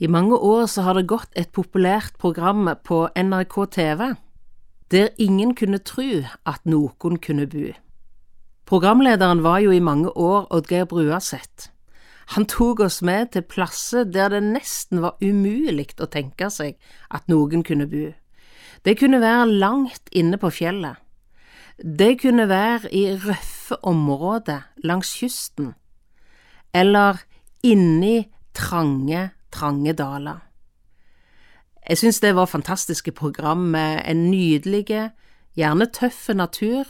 I mange år så har det gått et populært program på NRK TV der ingen kunne tru at noen kunne bo. Programlederen var jo i mange år Oddgeir Bruaseth. Han tok oss med til plasser der det nesten var umulig å tenke seg at noen kunne bo. Det kunne være langt inne på fjellet. Det kunne være i røffe områder langs kysten, eller inni trange trange daler. Jeg synes det var fantastiske program med en nydelig, gjerne tøff natur,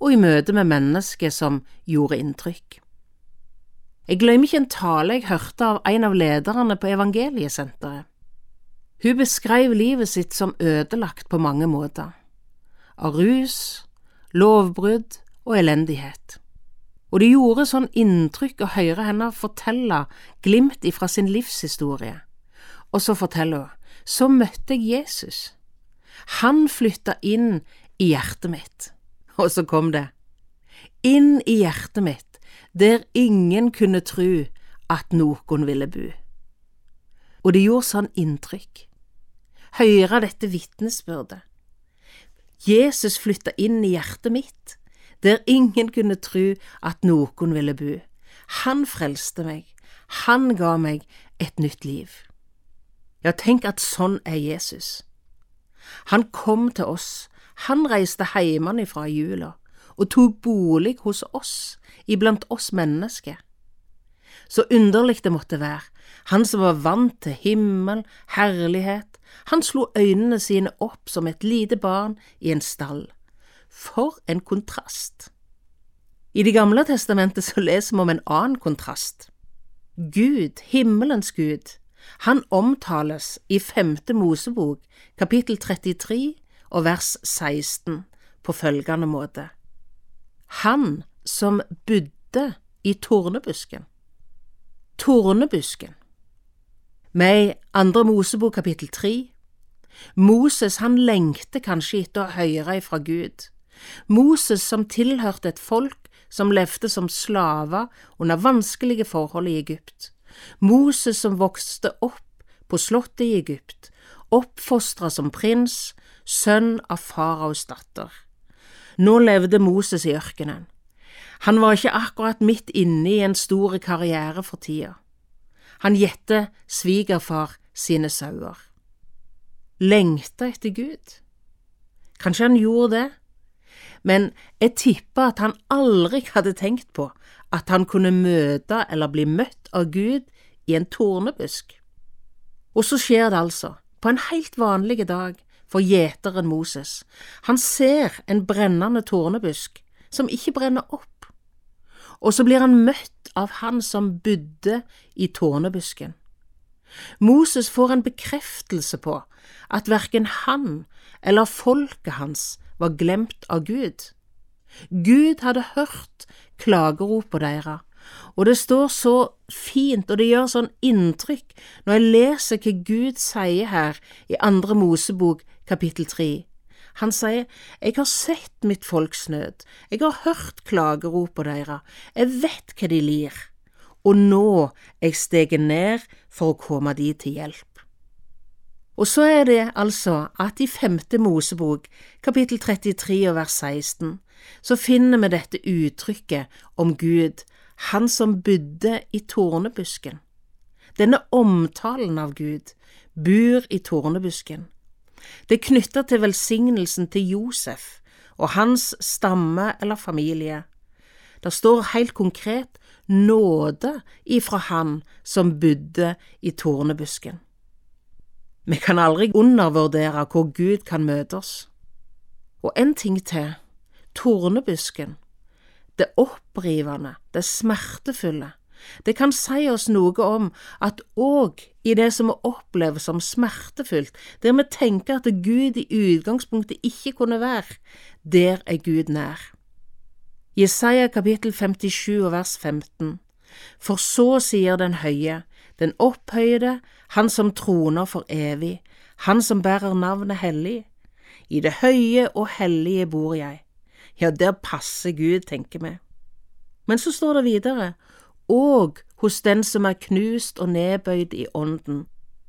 og i møte med mennesker som gjorde inntrykk. Jeg glemmer ikke en tale jeg hørte av en av lederne på Evangeliesenteret. Hun beskrev livet sitt som ødelagt på mange måter, av rus, lovbrudd og elendighet og det gjorde sånn inntrykk å høre henne fortelle glimt ifra sin livshistorie. Og så forteller hun, så møtte jeg Jesus. Han flytta inn i hjertet mitt. Og så kom det, inn i hjertet mitt, der ingen kunne tru at noen ville bo. Og det gjorde sånn inntrykk. Høre dette vitnesbyrdet. Jesus flytta inn i hjertet mitt der ingen kunne tru at noen ville bo. Han frelste meg, han ga meg et nytt liv. Ja, tenk at sånn er Jesus. Han kom til oss, han reiste heimanifra i jula og tok bolig hos oss, iblant oss mennesker. Så underlig det måtte være, han som var vant til himmel, herlighet, han slo øynene sine opp som et lite barn i en stall for en kontrast! I Det gamle testamentet så leser vi om en annen kontrast. Gud, himmelens Gud, han omtales i femte Mosebok, kapittel 33 og vers 16, på følgende måte. Han som budde i tornebusken. Tornebusken. Med andre Mosebok kapittel 3. Moses han lengter kanskje etter å høre ifra Gud. Moses som tilhørte et folk som levde som slaver under vanskelige forhold i Egypt. Moses som vokste opp på slottet i Egypt, oppfostra som prins, sønn av faraos datter. Nå levde Moses i ørkenen. Han var ikke akkurat midt inne i en stor karriere for tida. Han gjette svigerfar sine sauer. Lengta etter Gud? Kanskje han gjorde det, men jeg tipper at han aldri hadde tenkt på at han kunne møte eller bli møtt av Gud i en tornebusk. Og så skjer det altså, på en helt vanlig dag for gjeteren Moses. Han ser en brennende tornebusk som ikke brenner opp, og så blir han møtt av han som bodde i tornebusken. Moses får en bekreftelse på at verken han eller folket hans var glemt av Gud. Gud hadde hørt klageropet deres, og det står så fint, og det gjør sånn inntrykk når jeg leser hva Gud sier her i Andre Mosebok kapittel tre. Han sier, Jeg har sett mitt folks nød, jeg har hørt klageropet deres, jeg vet hva de lir, og nå er jeg steget ned for å komme de til hjelp. Og så er det altså at i femte Mosebok, kapittel 33 og vers 16, så finner vi dette uttrykket om Gud, han som bodde i tornebusken. Denne omtalen av Gud, bur i tornebusken. Det er knytta til velsignelsen til Josef og hans stamme eller familie. Det står helt konkret nåde ifra han som bodde i tornebusken. Vi kan aldri undervurdere hvor Gud kan møte oss. Og en ting til, tornebusken, det opprivende, det smertefulle, det kan si oss noe om at òg i det som vi opplever som smertefullt, der vi tenker at Gud i utgangspunktet ikke kunne være, der er Gud nær. Jesaja kapittel 57 vers 15 For så sier den høye, den opphøyde, han som troner for evig, han som bærer navnet hellig. I det høye og hellige bor jeg. Ja, der passer Gud, tenker vi. Men så står det videre, og hos den som er knust og nedbøyd i ånden.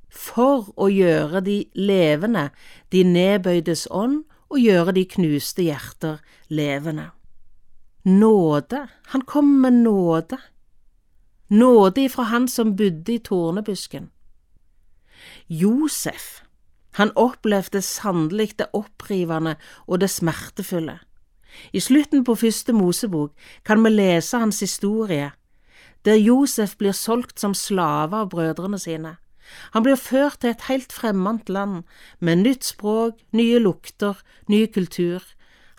for å gjøre de levende, de nedbøydes ånd, og gjøre de knuste hjerter levende. Nåde, han kom med nåde. Nåde ifra han som bodde i tornebusken. Josef, han opplevde sannelig det opprivende og det smertefulle. I slutten på første Mosebok kan vi lese hans historie, der Josef blir solgt som slave av brødrene sine. Han blir ført til et helt fremmed land, med nytt språk, nye lukter, ny kultur.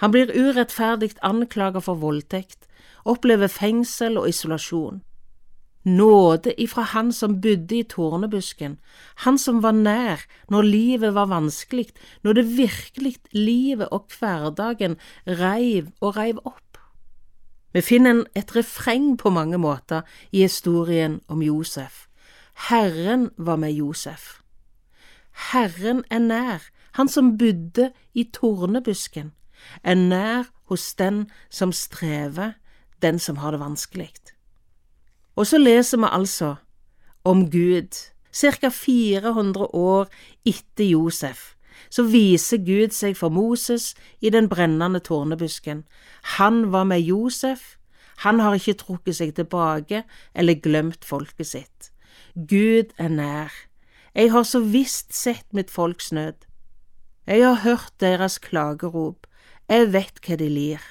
Han blir urettferdig anklaget for voldtekt, opplever fengsel og isolasjon nåde ifra Han som bodde i tornebusken, Han som var nær når livet var vanskelig, når det virkelig livet og hverdagen reiv og reiv opp. Vi finner et refreng på mange måter i historien om Josef. Herren var med Josef. Herren er nær, han som bodde i tornebusken, er nær hos den som strever, den som har det vanskelig. Og så leser vi altså om Gud, ca 400 år etter Josef. Så viser Gud seg for Moses i den brennende tårnebusken. Han var med Josef, han har ikke trukket seg tilbake eller glemt folket sitt. Gud er nær. Jeg har så visst sett mitt folks nød. Jeg har hørt deres klagerop, jeg vet hva de lir,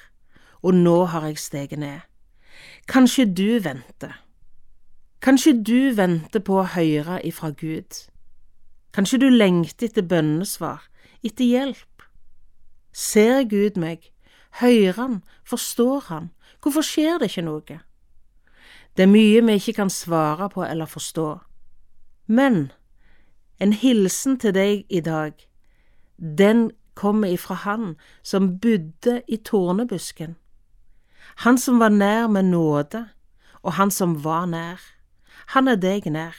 og nå har jeg steget ned. Kanskje du venter. Kanskje du venter på å høre ifra Gud. Kanskje du lengter etter bønnesvar, etter hjelp. Ser Gud meg? Hører Han? Forstår Han? Hvorfor skjer det ikke noe? Det er mye vi ikke kan svare på eller forstå. Men en hilsen til deg i dag, den kommer ifra Han som bodde i tornebusken, Han som var nær med nåde, og Han som var nær. Han er deg nær,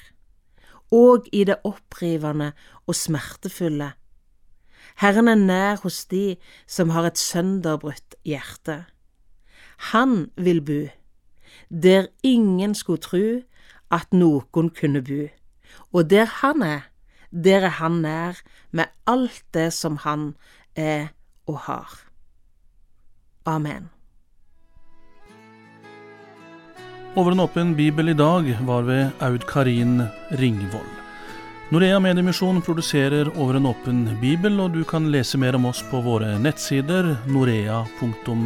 og i det opprivende og smertefulle. Herren er nær hos de som har et sønderbrutt hjerte. Han vil bu, der ingen skulle tru at noen kunne bu, og der han er, der er han nær med alt det som han er og har. Amen. Over en åpen bibel i dag var ved Aud Karin Ringvold. Norea Mediemisjon produserer Over en åpen bibel, og du kan lese mer om oss på våre nettsider norea.no.